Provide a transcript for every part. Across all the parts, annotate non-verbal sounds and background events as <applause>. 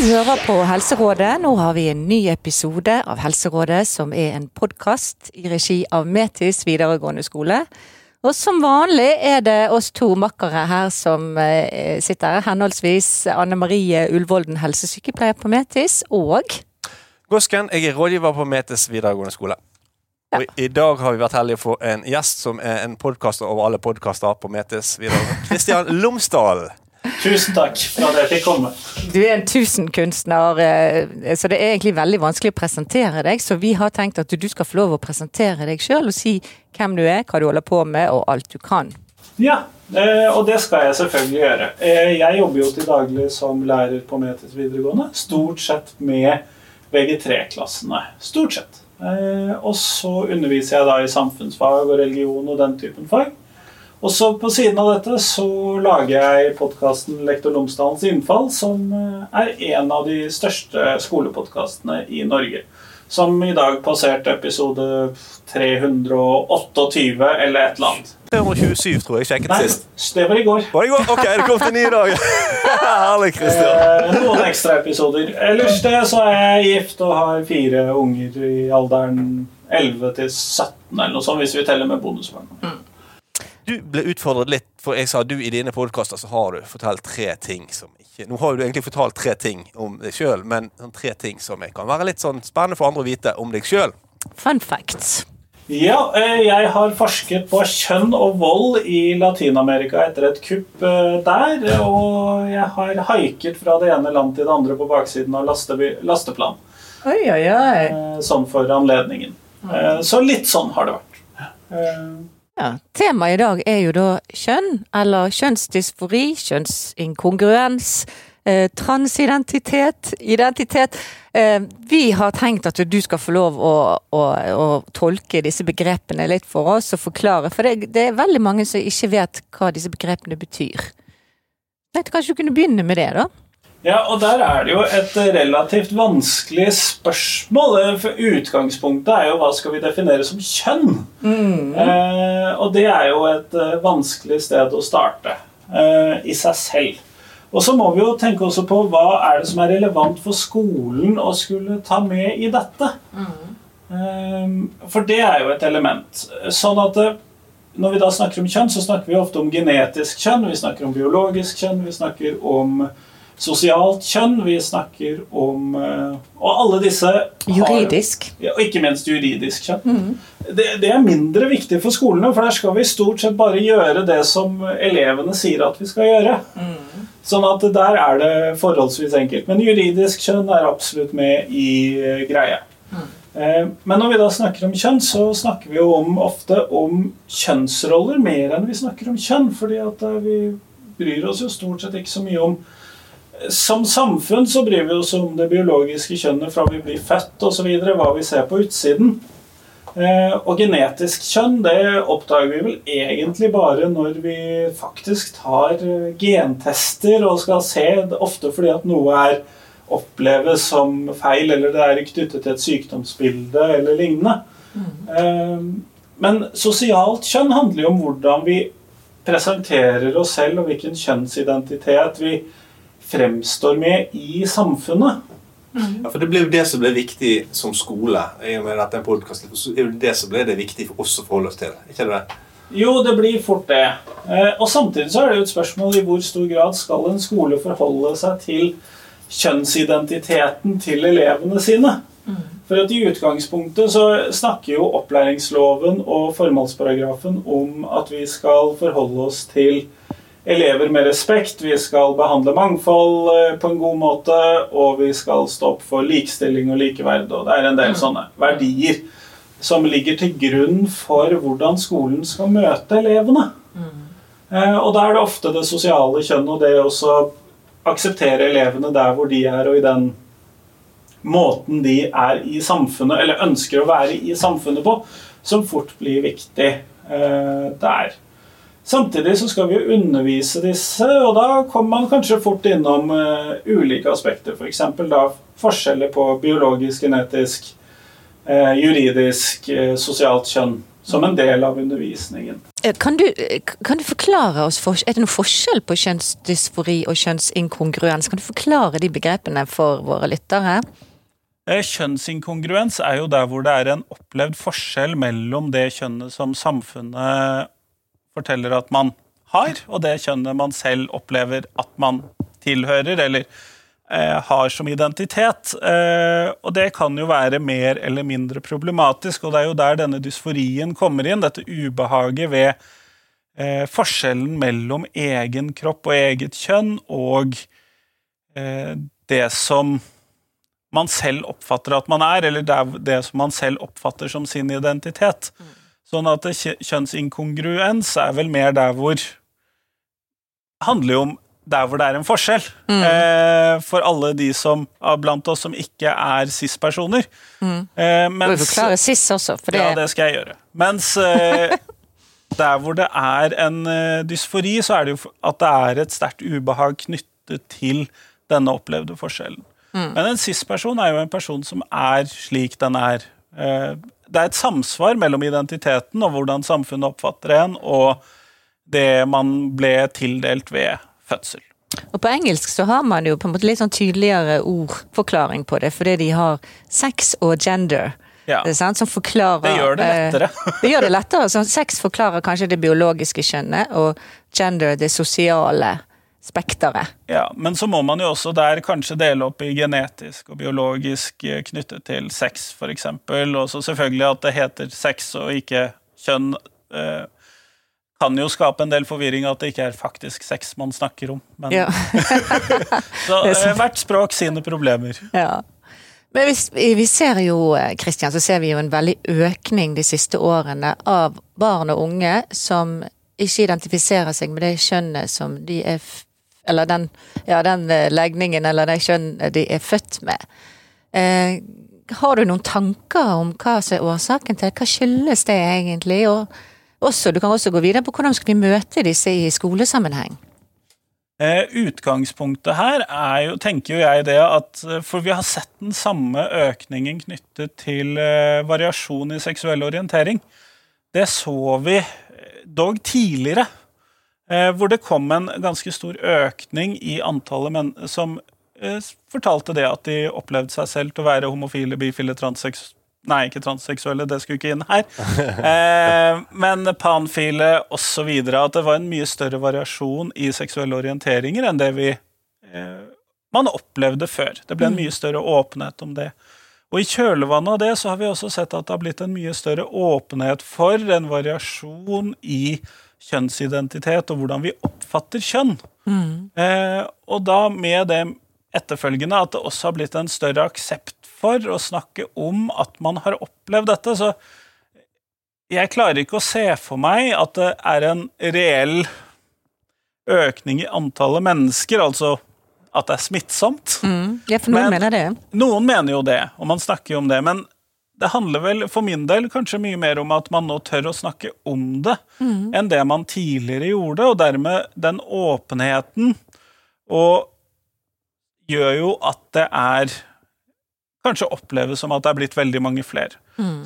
hører på Helserådet. Nå har vi en ny episode av Helserådet, som er en podkast i regi av Metis videregående skole. Og som vanlig er det oss to makkere her som eh, sitter her, henholdsvis Anne Marie Ullvolden, helsesykepleier på Metis, og Gosken, jeg er rådgiver på Metis videregående skole. Og I dag har vi vært heldige å få en gjest som er en podkaster over alle podkaster på Metis. videregående. Kristian Lomsdal. Tusen takk for at jeg fikk komme. du er en tusenkunstner, eh, så det er egentlig veldig vanskelig å presentere deg. Så vi har tenkt at du skal få lov å presentere deg sjøl og si hvem du er, hva du holder på med og alt du kan. Ja, eh, og det skal jeg selvfølgelig gjøre. Eh, Jeg jobber jo til daglig som lærer på Metis videregående. Stort sett med VG3-klassene. Stort sett. Og så underviser jeg da i samfunnsfag og religion og den typen fag. Og så på siden av dette så lager jeg podkasten Lektor Lomsdalens innfall, som eh, er en av de største skolepodkastene i Norge. Som i dag passerte episode 328 eller et eller annet. 327, tror jeg. Sjekket Nei, sist. det var i går. Var det går? Ok, det kom til ny dag. <laughs> Herlig, Kristian. Eh, noen ekstraepisoder. Ellers det så er jeg gift og har fire unger i alderen 11 til 17, eller noe sånt, hvis vi teller med bonusbarn. Du ble utfordret litt, for jeg sa du i dine podkaster så har du fortalt tre ting som ikke Nå har du egentlig fortalt tre ting om deg sjøl, men sånn tre ting som kan være litt sånn spennende for andre å vite om deg sjøl. Fun facts. Ja, eh, jeg har forsket på kjønn og vold i Latin-Amerika etter et kupp eh, der. Og jeg har haiket fra det ene land til det andre på baksiden av lasteplan. Oi, oi, oi. eh, Sånn for anledningen. Eh, Så litt sånn har det vært. Ja, Temaet i dag er jo da kjønn, eller kjønnsdysfori, kjønnsinkongruens, eh, transidentitet, identitet. Eh, vi har tenkt at du skal få lov å, å, å tolke disse begrepene litt for oss og forklare, for det, det er veldig mange som ikke vet hva disse begrepene betyr. Jeg tenkte kanskje du kunne begynne med det, da? Ja, og der er det jo et relativt vanskelig spørsmål. For Utgangspunktet er jo hva skal vi definere som kjønn? Eh, og det er jo et eh, vanskelig sted å starte eh, i seg selv. Og så må vi jo tenke også på hva er det som er relevant for skolen å skulle ta med i dette. Eh, for det er jo et element. Sånn at eh, når vi da snakker om kjønn, så snakker vi ofte om genetisk kjønn, vi snakker om biologisk kjønn, vi snakker om sosialt kjønn, vi snakker om eh, Og alle disse har- Juridisk. ja, og ikke minst juridisk kjønn. Det, det er mindre viktig for skolene, for der skal vi stort sett bare gjøre det som elevene sier at vi skal gjøre. Sånn at der er det forholdsvis enkelt. Men juridisk kjønn er absolutt med i eh, greia. Eh, Men når vi da snakker om kjønn, så snakker vi jo om, ofte om kjønnsroller mer enn vi snakker om kjønn. fordi at vi bryr oss jo stort sett ikke så mye om som samfunn så bryr vi oss om det biologiske kjønnet fra vi blir født osv. Hva vi ser på utsiden. Eh, og genetisk kjønn det oppdager vi vel egentlig bare når vi faktisk tar eh, gentester og skal se, ofte fordi at noe er oppleves som feil, eller det er knyttet til et sykdomsbilde eller lignende. Mm. men sosialt kjønn handler jo om hvordan vi presenterer oss selv, og hvilken kjønnsidentitet vi fremstår med i samfunnet. Ja, for Det ble jo det som ble viktig som skole. I og med at den podcasten, det er det det som ble det viktig for oss å forholde oss til. Ikke det? Jo, det blir fort det. Eh, Og samtidig så er det jo et spørsmål i hvor stor grad skal en skole forholde seg til kjønnsidentiteten til elevene sine. For at I utgangspunktet så snakker jo opplæringsloven og formålsparagrafen om at vi skal forholde oss til elever med respekt, vi skal behandle mangfold eh, på en god måte, og vi skal stå opp for likestilling og likeverd. Og det er en del sånne verdier som ligger til grunn for hvordan skolen skal møte elevene. Eh, Og da er det ofte det sosiale kjønn og det også akseptere elevene der hvor de er, og i den måten de er i samfunnet, eller ønsker å være i samfunnet på, som fort blir viktig eh, der. Samtidig så skal vi undervise disse, og da kommer man kanskje fort innom uh, ulike aspekter. F.eks. da forskjeller på biologisk, genetisk, uh, juridisk, uh, sosialt kjønn som en del av undervisningen. Kan du, kan du forklare oss, for, er det noen forskjell på kjønnsdysfori og kjønnsinkongruens? Kan du forklare de begrepene for våre lyttere? Kjønnsinkongruens er jo der hvor det er en opplevd forskjell mellom det kjønnet som samfunnet forteller at man har, og det kjønnet man selv opplever at man tilhører, eller eh, har som identitet. Eh, og det kan jo være mer eller mindre problematisk, og det er jo der denne dysforien kommer inn, dette ubehaget ved eh, forskjellen mellom egen kropp og eget kjønn og eh, det som man selv oppfatter at man er, eller det, det som man selv oppfatter som sin identitet. Sånn at kjønnsinkongruens er vel mer der hvor handler jo om der hvor det er en forskjell. Eh, for alle de som, av blant oss som ikke er cis-personer. Eh, Må vi mens- forklare cis også, for det, ja, det skal jeg gjøre. Mens eh, <laughs> der hvor det er en eh, dysfori, så er det jo at det er et sterkt ubehag knyttet til denne opplevde forskjellen. Men en cis-person er jo en person som er slik den er. Det er et samsvar mellom identiteten og hvordan samfunnet oppfatter en, og det man ble tildelt ved fødsel. Og på engelsk så har man jo på en måte litt sånn tydeligere ordforklaring på det, fordi de har sex og gender. Ja. Det sant, som forklarer Det gjør det eh, lettere. <laughs> det gjør det lettere. Så sex forklarer kanskje det biologiske kjønnet, og gender det sosiale spekteret. Ja, Men så må man jo også der kanskje dele opp i genetisk og biologisk eh, knyttet til sex, f.eks. Og så selvfølgelig at det heter sex og ikke kjønn. Eh, kan jo skape en del forvirring at det ikke er faktisk sex man snakker om. Men, Ja. <laughs> så eh, hvert språk sine problemer. Ja. Men vi, vi ser jo, Christian, så ser vi jo en veldig økning de siste årene av barn og unge som ikke identifiserer seg med det kjønnet som de er Eller den, ja, den eh, legningen eller det kjønnet de er født med. Eh, har du noen tanker om hva som er årsaken til Hva skyldes det egentlig? Og også, du kan også gå videre på hvordan skal vi møte disse i skolesammenheng? Eh, utgangspunktet her er jo, tenker jo jeg det at eh, For vi har sett den samme økningen knyttet til variasjon i seksuell orientering. Det så vi dog tidligere, hvor det kom en ganske stor økning i antallet menn som eh, fortalte det at de opplevde seg selv til å være homofile, bifile, transseksuelle Nei, ikke transseksuelle, det skulle ikke inn her. <laughs> Eh, men panfile osv. At det var en mye større variasjon i seksuelle orienteringer enn det vi eh, man opplevde før. Det ble en mye større åpenhet om det. Og i kjølvannet av det så har vi også sett at det har blitt en mye større åpenhet for en variasjon i kjønnsidentitet og hvordan vi oppfatter kjønn. Eh, og da med det etterfølgende at det også har blitt en større aksept for å snakke om at man har opplevd dette. Så jeg klarer ikke å se for meg at det er en reell økning i antallet mennesker, altså at det er smittsomt. Ja, for noen Men- mener det. Noen mener jo det, og man snakker jo om det, men det handler vel for min del kanskje mye mer om at man nå tør å snakke om det, enn det man tidligere gjorde, og dermed den åpenheten og gjør jo at det er kanskje oppleves som at det er blitt veldig mange flere.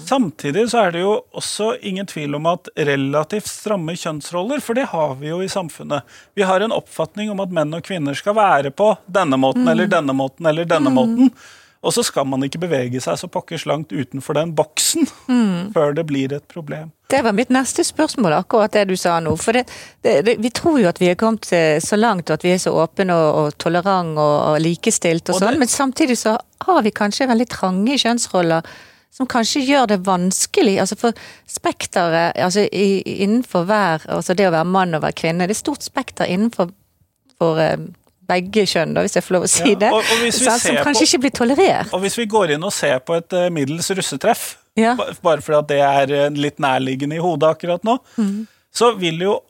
Samtidig så er det jo også ingen tvil om at relativt stramme kjønnsroller, for det har vi jo i samfunnet. Vi har en oppfatning om at menn og kvinner skal være på denne måten eller denne måten eller denne måten. Og så skal man ikke bevege seg så pokkers langt utenfor den boksen før det blir et problem. Det var mitt neste spørsmål, akkurat det du sa nå. For det, det, det, vi tror jo at vi er kommet eh, så langt, og at vi er så åpne og, og tolerant og, og likestilt og, Og sånn, men samtidig så har vi kanskje veldig trange kjønnsroller som kanskje gjør det vanskelig. Altså for spekteret altså innenfor hver Altså det å være mann og være kvinne, det er stort spekter innenfor for, begge kjønn, hvis jeg får lov å si Ja, det. og- og sant, ser som på- kanskje ikke blir tolerert. Og hvis vi går inn og ser på et uh, middels russetreff, Ja. bare fordi at det er eh, litt nærliggende i hodet akkurat nå, så vil jo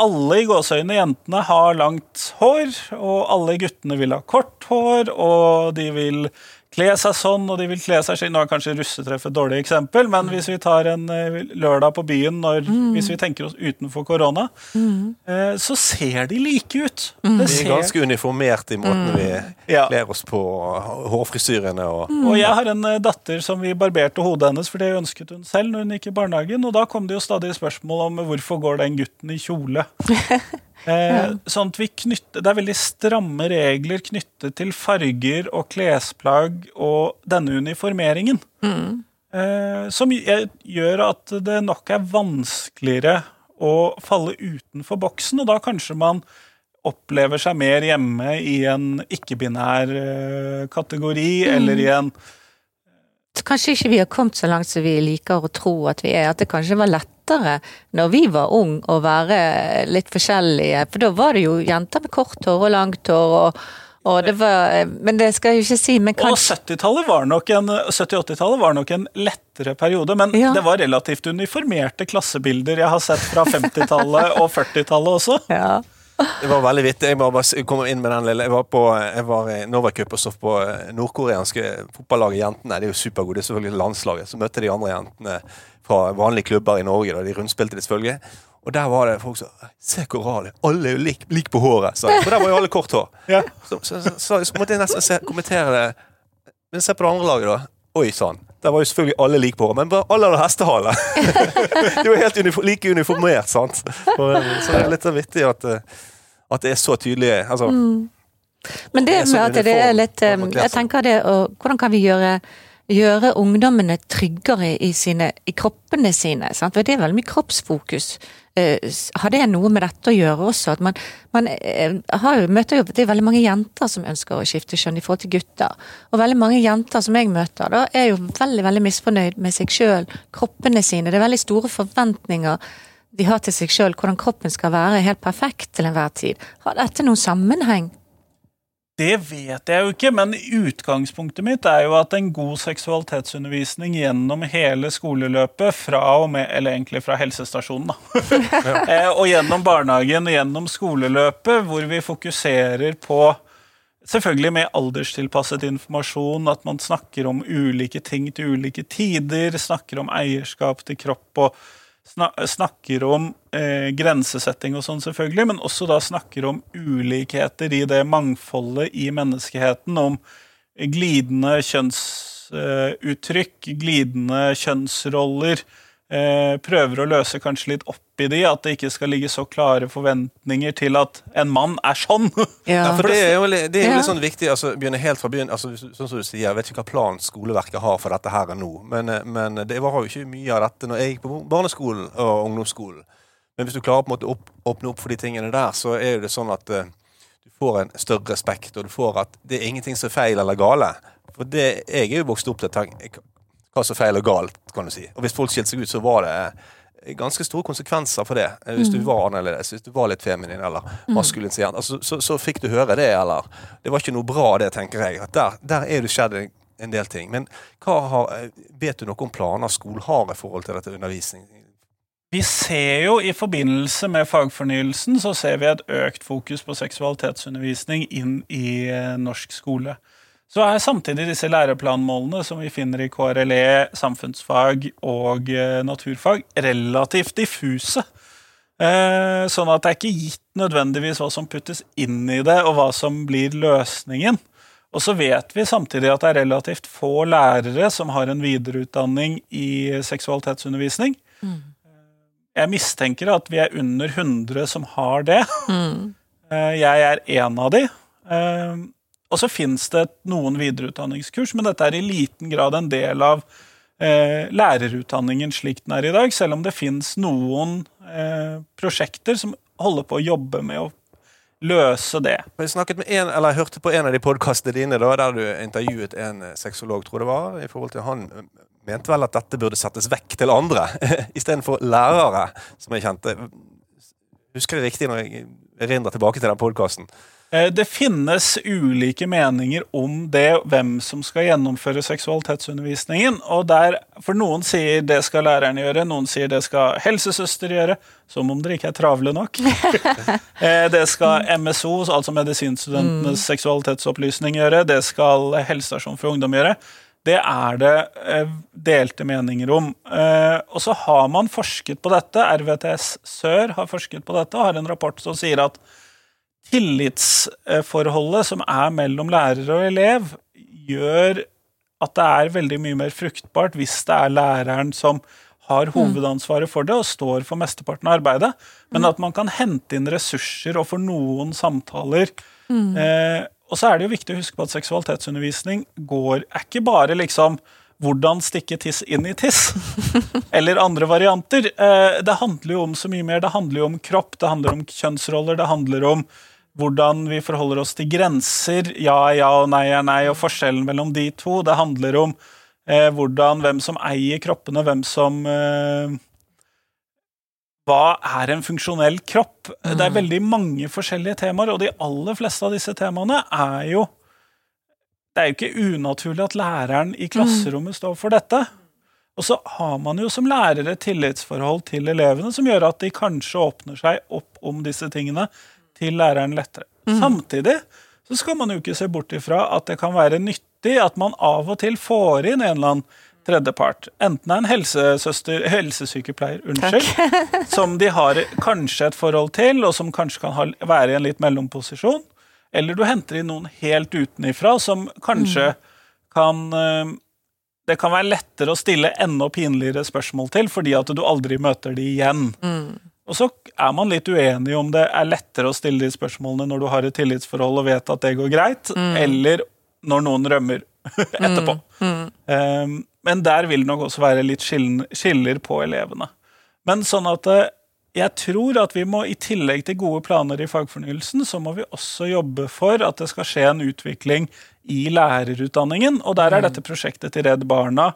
alle i gåseøyne jentene ha langt hår, og alle guttene vil ha kort hår, og de vil kle seg sånn, og de vil kle seg slik. Nå er kanskje russetreff et dårlig eksempel, men hvis vi tar en eh, lørdag på byen, når, hvis vi tenker oss utenfor korona, eh, så ser de like ut. Det Vi er ganske uniformert i måten vi Ja. kler oss på, hårfrisyrene og og jeg har en eh, datter som vi barberte hodet hennes, for det ønsket hun selv når hun gikk i barnehagen, og da kom det jo stadig spørsmål om hvorfor går den gutten i kjole. <laughs> Eh, sånn at vi knytter, Det er veldig stramme regler knyttet til farger og klesplagg og denne uniformeringen. Eh, som gjør at det nok er vanskeligere å falle utenfor boksen, og da kanskje man opplever seg mer hjemme i en ikke-binær eh, kategori, eller i en Kanskje ikke vi har kommet så langt som vi liker å tro at vi er. At det kanskje var lettere når vi var ung å være litt forskjellige. For da var det jo jenter med kort hår og langt hår og, og det var Men det skal jeg jo ikke si, men Og kanskje 70-tallet var nok en 70-80-tallet var nok en lettere periode, men Ja. det var relativt uniformerte klassebilder jeg har sett fra 50-tallet og 40-tallet også. ja. Det var veldig vittig. Jeg må bare kom inn med den lille Jeg var, på, jeg var i Novacup og så på eh, nordkoreanske fotballaget Jentene. De er jo supergode. Det er selvfølgelig landslaget. Så møtte de andre jentene fra vanlige klubber i Norge. Da. De rundspilte det selvfølgelig. Og der var det folk som Se hvor rar det Alle er jo lik, lik, på håret. Så. For der var jo alle kort hår. Ja. Så, så, så, så, måtte jeg nesten se, kommentere det. Men se på det andre laget, da. Oi sann. Der var jo selvfølgelig alle like på håret, men bare alle hadde hestehale. <laughs> De var helt unifor like uniformert, sant. Eh, Så det er litt så vittig at, eh, at det er så tydelig altså, Men det Det med at det er litt eh, Jeg tenker det og Hvordan kan vi gjøre Gjøre ungdommene tryggere i, sine, i kroppene sine? Sant? For det er veldig mye kroppsfokus. Eh, Har det noe med dette å gjøre også? At man, man eh, har jo, møter jo Det er veldig mange jenter som ønsker å skifte kjønn i forhold til gutter. Og veldig mange jenter som jeg møter, da, er jo veldig veldig misfornøyd med seg sjøl, kroppene sine. Det er veldig store forventninger de har til seg sjøl, hvordan kroppen skal være helt perfekt til enhver tid. Har dette noen sammenheng? Det vet jeg jo ikke, men utgangspunktet mitt er jo at en god seksualitetsundervisning gjennom hele skoleløpet, fra og med, eller egentlig fra helsestasjonen, da, <laughs> <laughs> Eh, og gjennom barnehagen og gjennom skoleløpet, hvor vi fokuserer på Selvfølgelig med alderstilpasset informasjon, at man snakker om ulike ting til ulike tider, snakker om eierskap til kropp og snakker om eh, grensesetting og sånn, selvfølgelig, men også da snakker om ulikheter i det mangfoldet i menneskeheten, om glidende kjønnsuttrykk, glidende kjønnsroller. Eh, prøver å løse kanskje litt opp i de, at det ikke skal ligge så klare forventninger til at en mann er sånn. <laughs> Ja, for det er jo, litt- det er jo litt sånn viktig altså begynne helt fra begynnelsen. Altså, sånn som du sier, Jeg vet ikke hva plan skoleverket har for dette her og nå, men, eh, men det var jo ikke mye av dette når jeg gikk på barneskolen og ungdomsskolen. Men hvis du klarer på en måte å opp, åpne opp for de tingene der, så er jo det sånn at eh, du får en større respekt, og du får at det er ingenting som er feil eller gale. For det, jeg er jo vokst opp til å tenke hva som er feil og galt, kan du si. Og hvis folk skilte seg ut, så var det eh, ganske store konsekvenser for det. Eh, Hvis du var annerledes, hvis du var litt feminin eller maskulinisert, altså, så, så fikk du høre det, eller Det var ikke noe bra, det, tenker jeg. At der, der er det skjedd en, del ting. Men hva har, eh, vet du noe om planer skolen har i forhold til dette undervisning? Vi ser jo i forbindelse med fagfornyelsen så ser vi et økt fokus på seksualitetsundervisning inn i norsk skole. Så er samtidig disse læreplanmålene som vi finner i KRLE, samfunnsfag og eh, naturfag, relativt diffuse. Eh, sånn at det er ikke gitt nødvendigvis hva som puttes inn i det, og hva som blir løsningen. Og så vet vi samtidig at det er relativt få lærere som har en videreutdanning i seksualitetsundervisning. Jeg mistenker at vi er under 100 som har det. Mm. Jeg er en av de. Og så fins det noen videreutdanningskurs, men dette er i liten grad en del av eh, lærerutdanningen slik den er i dag, selv om det fins noen eh, prosjekter som holder på å jobbe med å løse det. Jeg en, jeg hørte på en av de podkastene dine da, der du intervjuet en eh, sexolog, tror jeg det var. i forhold til Han eh, mente vel at dette burde settes vekk til andre, <laughs> istedenfor lærere, som jeg kjente. Husker jeg riktig når jeg erindrer tilbake til den podkasten? Eh, Det finnes ulike meninger om det, hvem som skal gjennomføre seksualitetsundervisningen. og der, For noen sier det skal læreren gjøre, noen sier det skal helsesøster gjøre. Som om dere ikke er travle nok. <laughs> Eh, det skal MSO, altså medisinstudentenes seksualitetsopplysning, gjøre. Det skal helsestasjon for ungdom gjøre. Det er det eh, delte meninger om. Og så har man forsket på dette. RVTS Sør har forsket på dette og har en rapport som sier at tillitsforholdet som er mellom lærer og elev, gjør at det er veldig mye mer fruktbart hvis det er læreren som har hovedansvaret for det og står for mesteparten av arbeidet, men at man kan hente inn ressurser og for noen samtaler. Eh, og så er det jo viktig å huske på at seksualitetsundervisning går, er ikke bare liksom hvordan stikke tiss inn i tiss, <laughs> eller andre varianter. Eh, det handler jo om så mye mer. Det handler jo om kropp, det handler om kjønnsroller, det handler om hvordan vi forholder oss til grenser. Ja er ja og nei er nei, og forskjellen mellom de to. Det handler om eh, hvordan, hvem som eier kroppene, hvem som eh, Hva er en funksjonell kropp? Det er veldig mange forskjellige temaer, og de aller fleste av disse temaene er jo Det er jo ikke unaturlig at læreren i klasserommet står for dette. Og så har man jo som lærer et tillitsforhold til elevene som gjør at de kanskje åpner seg opp om disse tingene til læreren lettere. Samtidig så skal man jo ikke se bort ifra at det kan være nyttig at man av og til får inn en eller annen tredjepart. Enten en helsesøster, helsesykepleier, unnskyld, <laughs> som de har kanskje et forhold til, og som kanskje kan være i en litt mellomposisjon. Eller du henter inn noen helt utenifra som kanskje kan eh, Det kan være lettere å stille enda pinligere spørsmål til, fordi at du aldri møter de igjen. Og så er man litt uenig om det er lettere å stille de spørsmålene når du har et tillitsforhold og vet at det går greit, eller når noen rømmer <laughs> etterpå. Um, men der vil det nok også være litt skiller på elevene. Men sånn at eh, jeg tror at vi må, i tillegg til gode planer i fagfornyelsen, så må vi også jobbe for at det skal skje en utvikling i lærerutdanningen. Og der er dette prosjektet til Redd Barna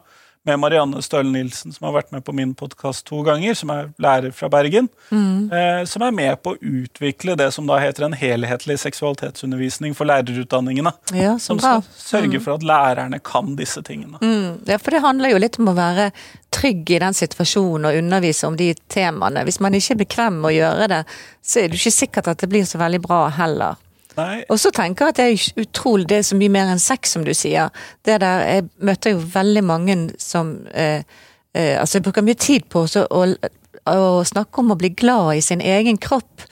med Marianne Stølen Nilsen, som har vært med på min podkast to ganger, som er lærer fra Bergen, eh, som er med på å utvikle det som da heter en helhetlig seksualitetsundervisning for lærerutdanningene. Ja, Som bra. skal sørge for at lærerne kan disse tingene. Mm, ja, for det handler jo litt om å være trygg i den situasjonen og undervise om de temaene. Hvis man ikke er bekvem med å gjøre det, så er det ikke sikkert at det blir så veldig bra heller. Nei, Og så tenker jeg at det er utrolig, det er så mye mer enn sex, som du sier. Det der, Jeg møter jo veldig mange som eh, eh, Altså, jeg bruker mye tid på også å, å snakke om å bli glad i sin egen kropp.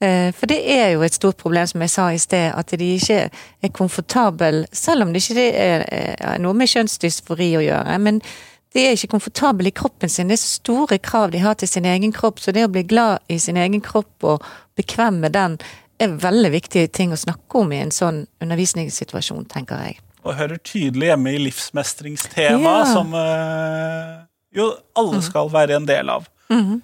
Eh, for det er jo et stort problem, som jeg sa i sted, at de ikke er komfortable, selv om det ikke er, er noe med kjønnsdysfori å gjøre. men de er ikke komfortable i kroppen sin. Det er så store krav de har til sin egen kropp, så det å bli glad i sin egen kropp og bekvem med den, er veldig viktige ting å snakke om i en sånn undervisningssituasjon, tenker jeg. og hører tydelig hjemme i livsmestringstema, Ja. som eh, jo alle skal være en del av. Mhm.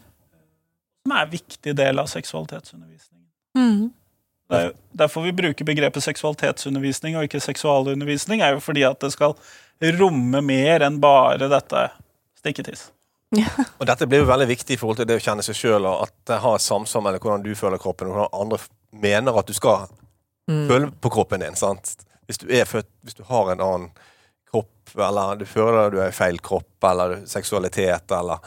Som er en viktig del av seksualitetsundervisningen. Mm Det er jo derfor vi bruker begrepet seksualitetsundervisning og ikke seksualundervisning, er jo fordi at det skal romme mer enn bare dette stikketiss. Og dette blir jo veldig viktig i forhold til det å kjenne seg sjøl, og at det har samsvar mellom hvordan du føler kroppen, og hvordan andre mener at du skal føle på kroppen din. sant? Hvis du er født, hvis du har en annen kropp, eller du føler du er i feil kropp, eller seksualitet, eller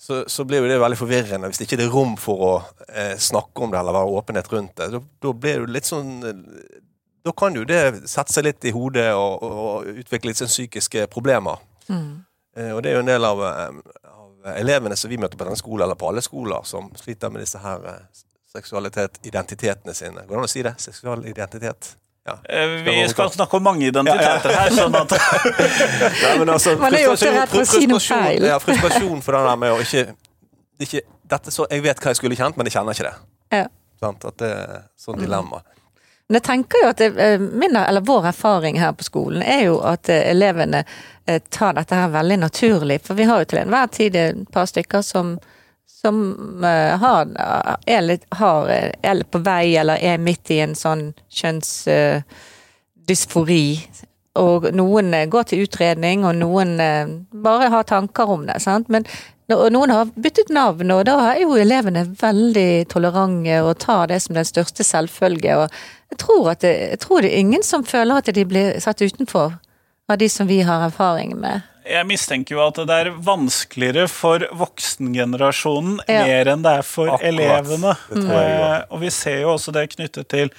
så, så blir jo det veldig forvirrende hvis det ikke er rom for å eh, snakke om det eller være åpenhet rundt det. Da, da blir det litt sånn eh, Da kan jo det sette seg litt i hodet og, og, og utvikle litt sånn psykiske problemer. Eh, Og det er jo en del av, eh, av elevene som vi møter på denne skolen, eller på alle skoler, som sliter med disse her eh, seksualitet, identitetene sine. Går det an å si det? Seksual identitet? Ja. Eh, Vi skal snakke om mange identiteter her, sånn at <laughs> Nei, men altså, Man er jo ikke redd for å si noe feil. Ja, frustrasjon for det der med å ikke, ikke dette så, Jeg vet hva jeg skulle kjent, men jeg kjenner ikke det. Ja. Sånn, At det er sånn dilemma. Men jeg tenker jo at det, eh, min, eller vår erfaring her på skolen er jo at eh, elevene tar dette her veldig naturlig. For vi har jo til enhver tid et par stykker som, som eh, har, er, litt, har, eh, er på vei eller er midt i en sånn kjønnsdysfori. og noen eh, går til utredning, og noen eh, bare har tanker om det. sant? Men noen har byttet navn, og da er jo elevene veldig tolerante og tar det som den største selvfølge. Og jeg tror, det, jeg tror det er ingen som føler at de blir satt utenfor av de som vi har erfaring med. Jeg mistenker jo at det er vanskeligere for voksengenerasjonen Ja. mer enn det er for Akkurat. elevene. Eh, og vi ser jo også det knyttet til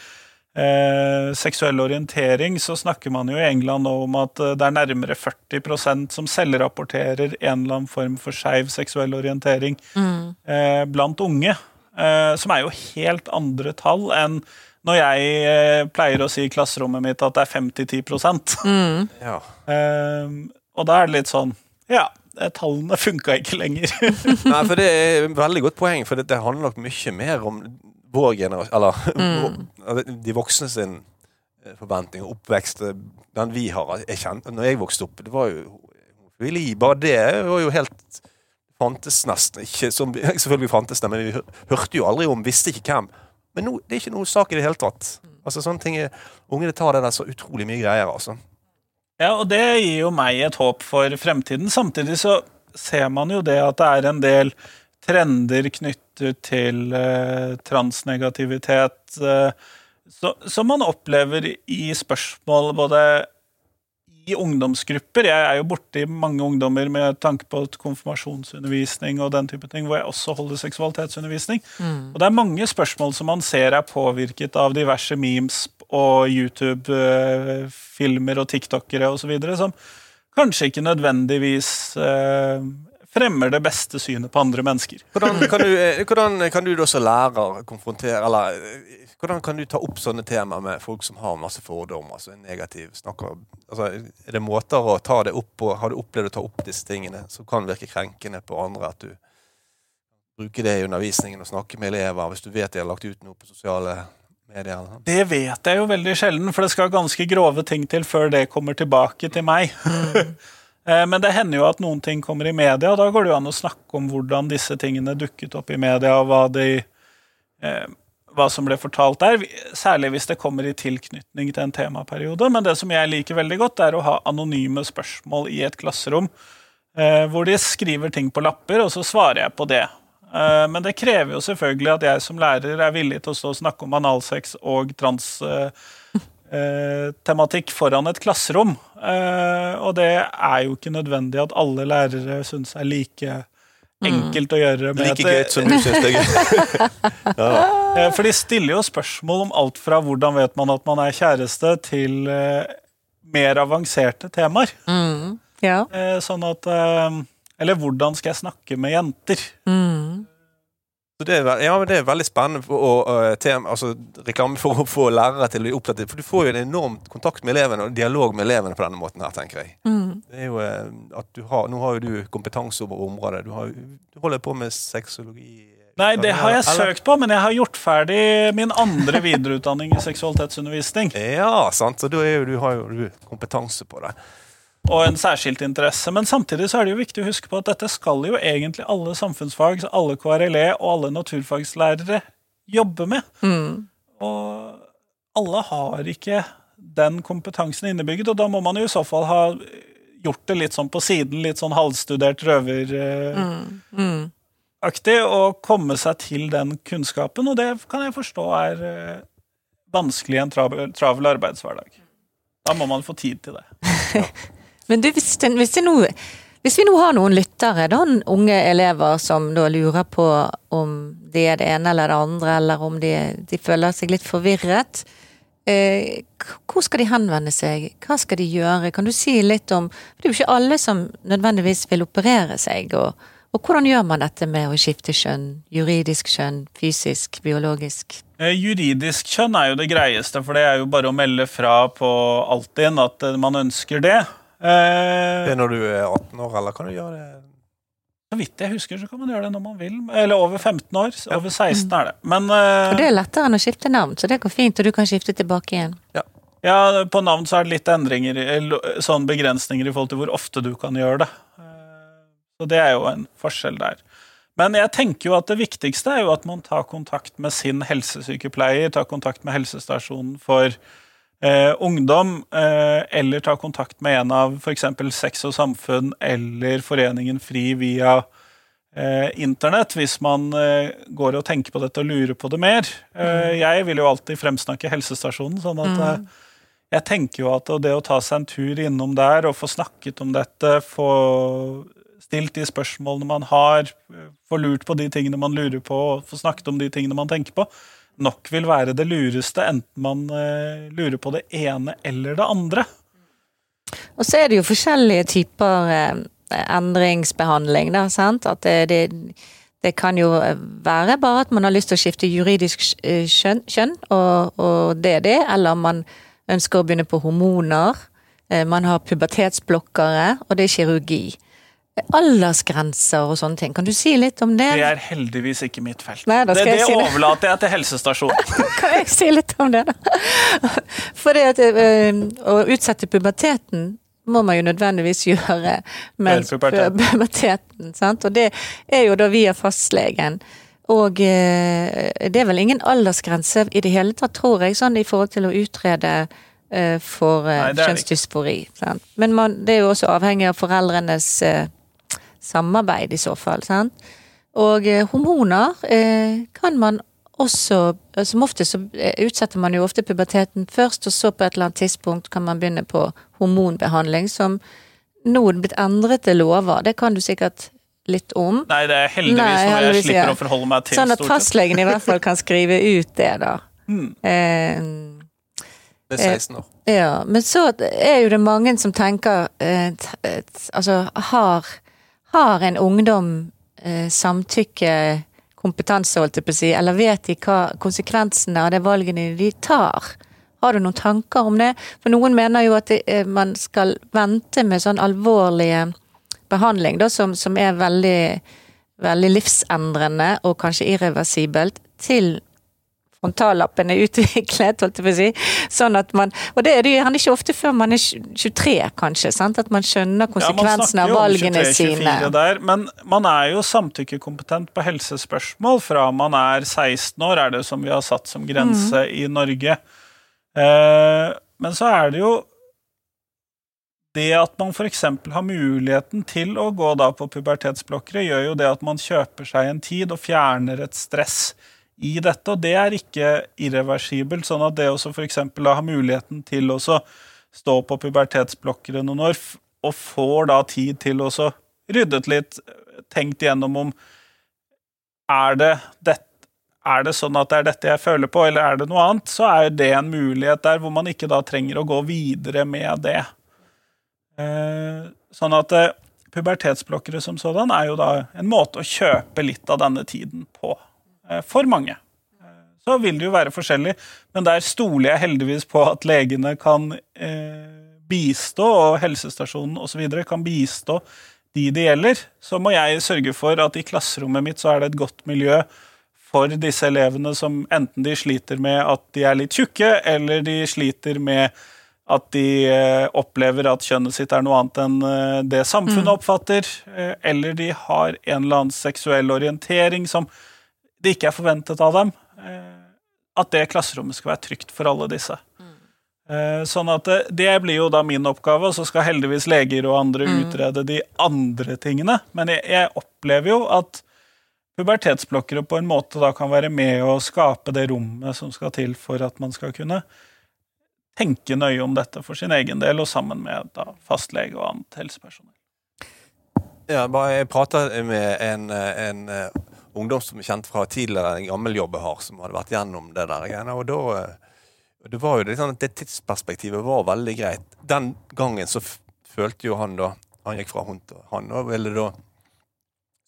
eh, seksuell orientering, så snakker man jo i England nå om at eh, det er nærmere 40% som selvrapporterer en eller annen form for skeiv seksuell orientering eh, blant unge. Eh, som er jo helt andre tall enn når jeg eh, pleier å si i klasserommet mitt at det er 5-10 Ja. Og da er det litt sånn Ja, eh, tallene funka ikke lenger. <laughs> Nei, for det er et veldig godt poeng, for det, det handler nok mye mer om vår generasjon Eller <laughs> vår- de voksne sin eh, forventning og oppvekst. eh, Den vi har. Jeg kjente, når jeg vokste opp, det var jo homofili. Bare det var jo helt Fantes nesten ikke. Som, <laughs> selvfølgelig fantes det, men vi hørte jo aldri om, visste ikke hvem. Men nå, det er ikke noe sak i det hele tatt. Altså sånne ting er, Ungene tar det der så utrolig mye greier, altså. Ja, og det gir jo meg et håp for fremtiden. Samtidig så ser man jo det at det er en del trender knyttet til eh, transnegativitet eh, så, som man opplever i spørsmål både i ungdomsgrupper. Jeg er jo borti mange ungdommer med tanke på konfirmasjonsundervisning og den type ting, hvor jeg også holder seksualitetsundervisning. Og det er mange spørsmål som man ser er påvirket av diverse memes og YouTube-filmer og TikTokere osv., som kanskje ikke nødvendigvis eh, fremmer det beste synet på andre mennesker. Hvordan kan du, <laughs> eh, hvordan kan du da som lærer konfrontere Eller eh, hvordan kan du ta opp sånne temaer med folk som har masse fordommer? Altså negativ snakker, altså, Er det måter å ta det opp på? Har du opplevd å ta opp disse tingene som kan virke krenkende på andre? At du bruker det i undervisningen og snakker med elever hvis du vet de har lagt ut noe på sosiale Eller? sånn? Det vet jeg jo veldig sjelden, for det skal ganske grove ting til før det kommer tilbake til meg. <laughs> Eh, Men det hender jo at noen ting kommer i media, og da går det jo an å snakke om hvordan disse tingene dukket opp i media, og hva, de, eh, hva som ble fortalt der. Særlig hvis det kommer i tilknytning til en temaperiode. Men det som jeg liker veldig godt, er å ha anonyme spørsmål i et klasserom, eh, hvor de skriver ting på lapper, og så svarer jeg på det. Eh, Men det krever jo selvfølgelig at jeg som lærer er villig til å stå og snakke om analsex og transtematikk foran et klasserom. Eh, Og det er jo ikke nødvendig at alle lærere syns er like enkelt å gjøre. Med Like greit som du syns det er gøy. Eh, For de stiller jo spørsmål om alt fra hvordan vet man at man er kjæreste, til eh, mer avanserte temaer. Ja. Eh, Sånn at eh, Eller hvordan skal jeg snakke med jenter? Mm. det er, ja, men det er veldig spennende for, å, øh, tema, altså, reklame for å få lærere til å bli oppdatert. For du får jo en enormt kontakt med elevene og dialog med elevene på denne måten her, tenker jeg. Det er jo øh, at du har, Nå har jo du kompetanse over området. Du, har, du holder på med sexologi. Nei, det har jeg søkt på, men jeg har gjort ferdig min andre videreutdanning i seksualitetsundervisning. Ja, sant. Så da jo, du har jo du kompetanse på det. Og en særskilt interesse. Men samtidig så er det jo viktig å huske på at dette skal jo egentlig alle samfunnsfag, alle KRLE og alle naturfagslærere jobbe med. Og alle har ikke den kompetansen innebygget, og da må man jo i så fall ha gjort det litt sånn på siden, litt sånn halvstudert røveraktig, og komme seg til den kunnskapen, og det kan jeg forstå er eh, vanskelig i en travel, travel arbeidshverdag. Da må man få tid til det. <laughs> Men du, hvis, den, hvis, nå, hvis vi nå har noen lyttere, da, unge elever som da lurer på om det er det ene eller det andre, eller om de, de føler seg litt forvirret, eh, hvor skal de henvende seg? Hva skal de gjøre? Kan du si litt om Det er jo ikke alle som nødvendigvis vil operere seg, og, og hvordan gjør man dette med å skifte kjønn? Juridisk kjønn, fysisk, biologisk? Eh, Juridisk kjønn er jo det greieste, for det er jo bare å melde fra på Altinn at eh, man ønsker det. Eh, Det er når du er 18 år, eller kan du gjøre det så vidt jeg husker, så kan man gjøre det når man vil. Eller over 15 år. Over 16 er det. Men eh, det er lettere enn å skifte navn, så det går fint, og du kan skifte tilbake igjen. ja, på navn så er det litt endringer, sånn begrensninger i forhold til hvor ofte du kan gjøre det. Eh, Så det er jo en forskjell der. Men jeg tenker jo at det viktigste er jo at man tar kontakt med sin helsesykepleier, tar kontakt med helsestasjonen for eh, ungdom, eh, eller ta kontakt med en av f.eks. Sex og Samfunn eller Foreningen FRI via eh, internett hvis man eh, går og tenker på dette og lurer på det mer. Eh, jeg vil jo alltid fremsnakke helsestasjonen, sånn at mm. jeg tenker jo at det å ta seg en tur innom der og få snakket om dette, få stilt de spørsmålene man har, få lurt på de tingene man lurer på, og få snakket om de tingene man tenker på, nok vil være det lureste, enten man eh, lurer på det ene eller det andre. Og så er det jo forskjellige typer eh, endringsbehandling, da, sant. At det, det, det kan jo være bare at man har lyst til å skifte juridisk eh, kjønn, kjønn og, og det er det, eller man ønsker å begynne på hormoner. Man har pubertetsblokkere, og det er kirurgi. Aldersgrenser og sånne ting. Kan du si litt om det? Det er heldigvis ikke mitt felt. Nei, det det si det. overlater jeg til helsestasjonen. <laughs> Kan jeg si litt om det, da? For det at øh, å utsette puberteten må man jo nødvendigvis gjøre mens puberteten. puberteten. Sant? Og det er jo da via fastlegen. Og øh, det er vel ingen aldersgrense i det hele tatt, tror jeg, sånn i forhold til å utrede øh, for kjønnsdysfori. Sant? Men man, det er jo også avhengig av foreldrenes samarbeid i så fall. Sant? Og eh, hormoner eh, kan man også eh, Som ofte så utsetter man jo ofte puberteten først, og så på et eller annet tidspunkt kan man begynne på hormonbehandling, som nå er blitt endret til lover. Det kan du sikkert litt om. Nei, det er heldigvis Nei, noe jeg heldigvis, slipper ja. å forholde meg til. Sånn at fastlegen i hvert fall kan skrive ut det, da. Mm. Eh, Det er 16 år. ja, men så er jo det mange som tenker eh, Altså, har, har en ungdom eh, samtykkekompetanse, holdt jeg på å si, eller vet de hva konsekvensene av de valgene de tar? Har du noen tanker om det? For noen mener jo at det, eh, man skal vente med sånn alvorlige behandling, da, som, som er veldig, veldig livsendrende og kanskje irreversibelt, til frontallappen er utviklet, holdt jeg på å si. Sånn at man, og det er det gjerne ikke ofte før man er 23, kanskje, sant? at man skjønner konsekvensene av valgene sine. Der, men man er jo samtykkekompetent på helsespørsmål fra man er 16 år, er det som vi har satt som grense Mm. i Norge. Eh, men så er det jo det at man f.eks. har muligheten til å gå da på pubertetsblokkere, gjør jo det at man kjøper seg en tid og fjerner et stress i dette, og det er ikke irreversibelt. Sånn at det også f.eks. ha muligheten til å stå på pubertetsblokkere noen år, og får da tid til å ryddet litt, tenkt igjennom om er det, det, er det sånn at det er dette jeg føler på, eller er det noe annet, så er det en mulighet der hvor man ikke da trenger å gå videre med det. Eh, Sånn at eh, pubertetsblokkere som sådan er jo da en måte å kjøpe litt av denne tiden på. Eh, For mange. Eh, Så vil det jo være forskjellig, men der stoler jeg heldigvis på at legene kan eh, bistå, og helsestasjonen osv. kan bistå de det gjelder. Så må jeg sørge for at i klasserommet mitt så er det et godt miljø for disse elevene som enten de sliter med at de er litt tjukke, eller de sliter med at de opplever at kjønnet sitt er noe annet enn det samfunnet oppfatter, eh, eller de har en eller annen seksuell orientering som det ikke er forventet av dem. eh, At det klasserommet skal være trygt for alle disse. Mm. Sånn at det, det blir jo da min oppgave, og så skal heldigvis leger og andre utrede de andre tingene. Men jeg, jeg opplever jo at pubertetsblokkere på en måte da kan være med å skape det rommet som skal til for at man skal kunne tenke nøye om dette for sin egen del, og sammen med da fastlege og annet helsepersonell. Ja, bare jeg prata med en, eh, en eh, ungdom som er kjent fra tidligere en gammel jobb jeg har, som hadde vært gjennom det der greiene. Og da eh, det var jo litt sånn at det tidsperspektivet var veldig greit. Den gangen så følte jo han da Han gikk fra hund til han og ville da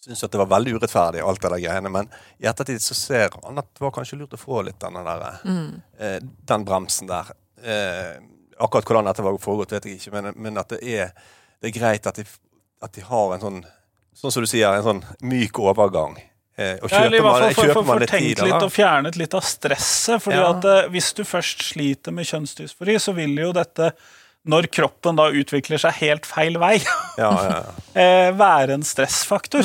synes at det var veldig urettferdig, alt det der greiene. Men i ettertid så ser han at det var kanskje lurt å få litt den der eh, den bremsen der. Eh, akkurat hvordan dette var foregått, vet jeg ikke, men, men at det er, det er greit at de, at de har en sånn Sånn som du sier, en sånn myk overgang. Eh, kjøper, Ja, eller i hvert man, fall for, for, for, man for litt tenkt tid, litt eller? og fjernet litt av stresset. fordi Ja. at eh, Hvis du først sliter med kjønnsdysfori, så vil jo dette, når kroppen da utvikler seg helt feil vei, <laughs> Ja, ja, ja. eh, være en stressfaktor.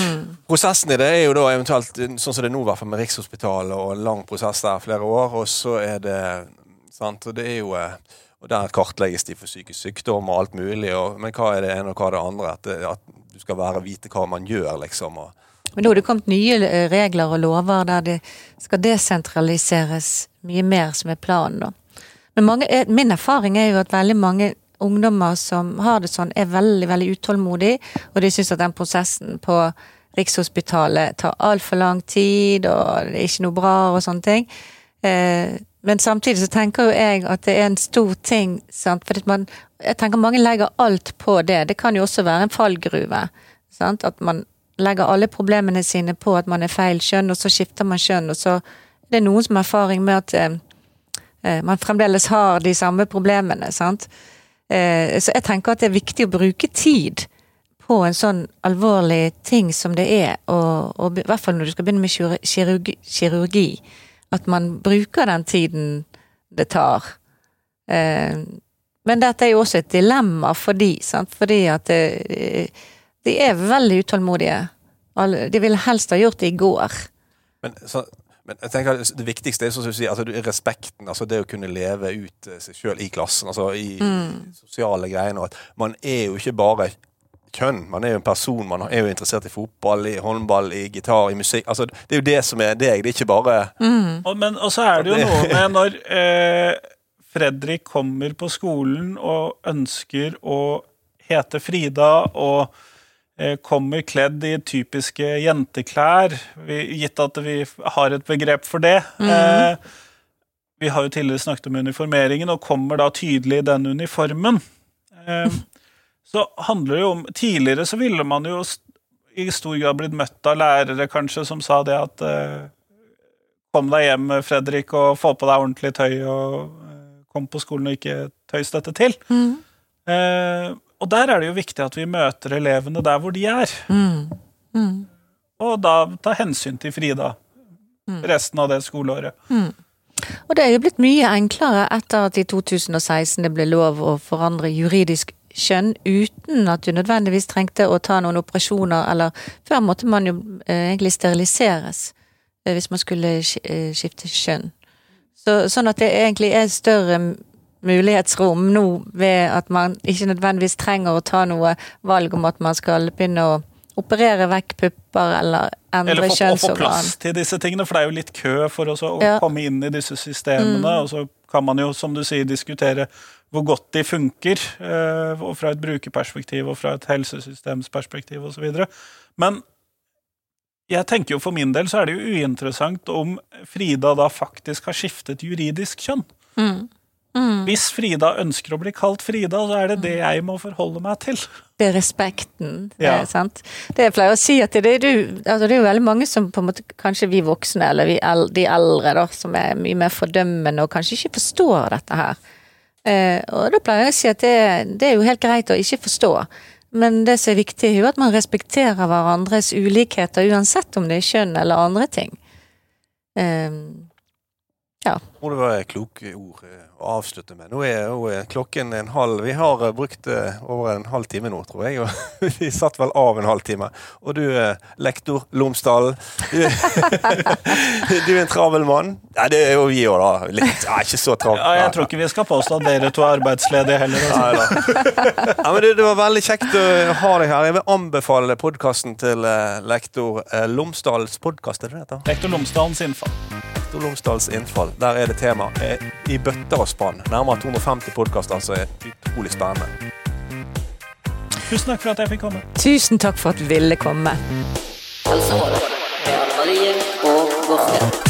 Prosessen i det er jo da eventuelt sånn som det er nå, i hvert fall med Rikshospitalet, og lang prosess der, flere år, og så er det sant, og det er jo og Der kartlegges de for psykisk sykdom og alt mulig, og, men hva er det ene og hva er det andre? At, at du skal være vite hva man gjør, liksom. Og, Men nå har det kommet nye eh, regler og lover der det skal desentraliseres mye mer, som er planen. da. Men mange, min erfaring er jo at veldig mange ungdommer som har det sånn, er veldig veldig utålmodige, og de syns at den prosessen på Rikshospitalet tar altfor lang tid, og det er ikke noe bra og sånne ting. Eh, men samtidig så tenker jo jeg at det er en stor ting, sant? for jeg tenker mange legger alt på det. Det kan jo også være en fallgruve. Sant? At man legger alle problemene sine på at man er feil kjønn, og så skifter man kjønn, og så det er noen som har erfaring med at eh, eh, man fremdeles har de samme problemene. sant? Eh, så jeg tenker at det er viktig å bruke tid på en sånn alvorlig ting som det er, og, og i hvert fall når du skal begynne med kirurgi, kirurgi, at man bruker den tiden det tar. Eh, men dette er jo også et dilemma for de, sant? fordi at det, de er veldig utålmodige. De ville helst ha gjort det i går. Men, så, men jeg tenker det viktigste er som du sier, altså, respekten. altså Det å kunne leve ut eh, seg sjøl i klassen. altså I sosiale greiene. og at Man er jo ikke bare kjønn. Man er jo en person. Man er jo interessert i fotball, i håndball, i gitar, i musikk. altså Det er jo det som er deg. Det er ikke bare Og, men, og så er det jo noe med når <laughs> eh, Fredrik kommer på skolen og ønsker å hete Frida og kommer kledd i typiske jenteklær, gitt at vi har et begrep for det. Mm. vi har jo tidligere snakket om uniformeringen, og kommer da tydelig i den uniformen. Eh, så handler det jo om Tidligere så ville man jo i stor grad blitt møtt av lærere kanskje som sa det at eh, Kom deg hjem, Fredrik, og få på deg ordentlig tøy, og eh, kom på skolen og ikke tøys dette til. Eh, og der er det jo viktig at vi møter elevene der hvor de er. Og da ta hensyn til Frida resten av det skoleåret. Og det er jo blitt mye enklere etter at i 2016 det ble lov å forandre juridisk kjønn uten at du nødvendigvis trengte å ta noen operasjoner, eller før måtte man jo eh, egentlig steriliseres eh, hvis man skulle eh, skifte kjønn. Så, sånn at det egentlig er større mulighetsrom nå ved at man ikke nødvendigvis trenger å ta noe valg om at man skal begynne å operere vekk pupper eller endre kjønnsorgan. Eller få, få plass til disse tingene, for det er jo litt kø for å Ja. komme inn i disse systemene. Og så kan man jo, som du sier, diskutere hvor godt de funker, eh, og fra et brukerperspektiv og fra et helsesystemsperspektiv osv. Men jeg tenker jo for min del så er det jo uinteressant om Frida da faktisk har skiftet juridisk kjønn. Hvis Frida ønsker å bli kalt Frida, så er det det jeg må forholde meg til. Det er respekten. Det, Ja. er sant? det jeg pleier å si at det er, du, altså det er jo veldig mange som på en måte, kanskje vi voksne eller vi de eldre da, som er mye mer fordømmende og kanskje ikke forstår dette her. Eh, og da pleier jeg å si at det, det er jo helt greit å ikke forstå. Men det som er viktig, er jo at man respekterer hverandres ulikheter, uansett om det er kjønn eller andre ting. Eh, Og det var kloke ord eh, å avslutte med. Nå er, er klokken en halv Vi har eh, brukt eh, over en halv time nå, tror jeg. Og <laughs> vi satt vel av en halv time. Og du, lektor Lomsdalen, du, <laughs> du er en travel mann. Ja, det er jo vi òg, da. Litt, ja, ikke så travelt. Ja, jeg tror ikke vi skal påstå at dere to er arbeidsledige heller. Altså. Nei. Ja, men det, det var veldig kjekt å ha deg her. Jeg vil anbefale podkasten til lektor Lomsdalens podkast. Lektor Lomsdalens innfall. Otto Lomsdals innfall. Der er det tema eh, i bøtter og spann. Nærmere 250 podkaster, altså. Utrolig spennende. Tusen takk for at jeg fikk komme. Tusen takk for at du ville komme. Altså, Marie og Borte.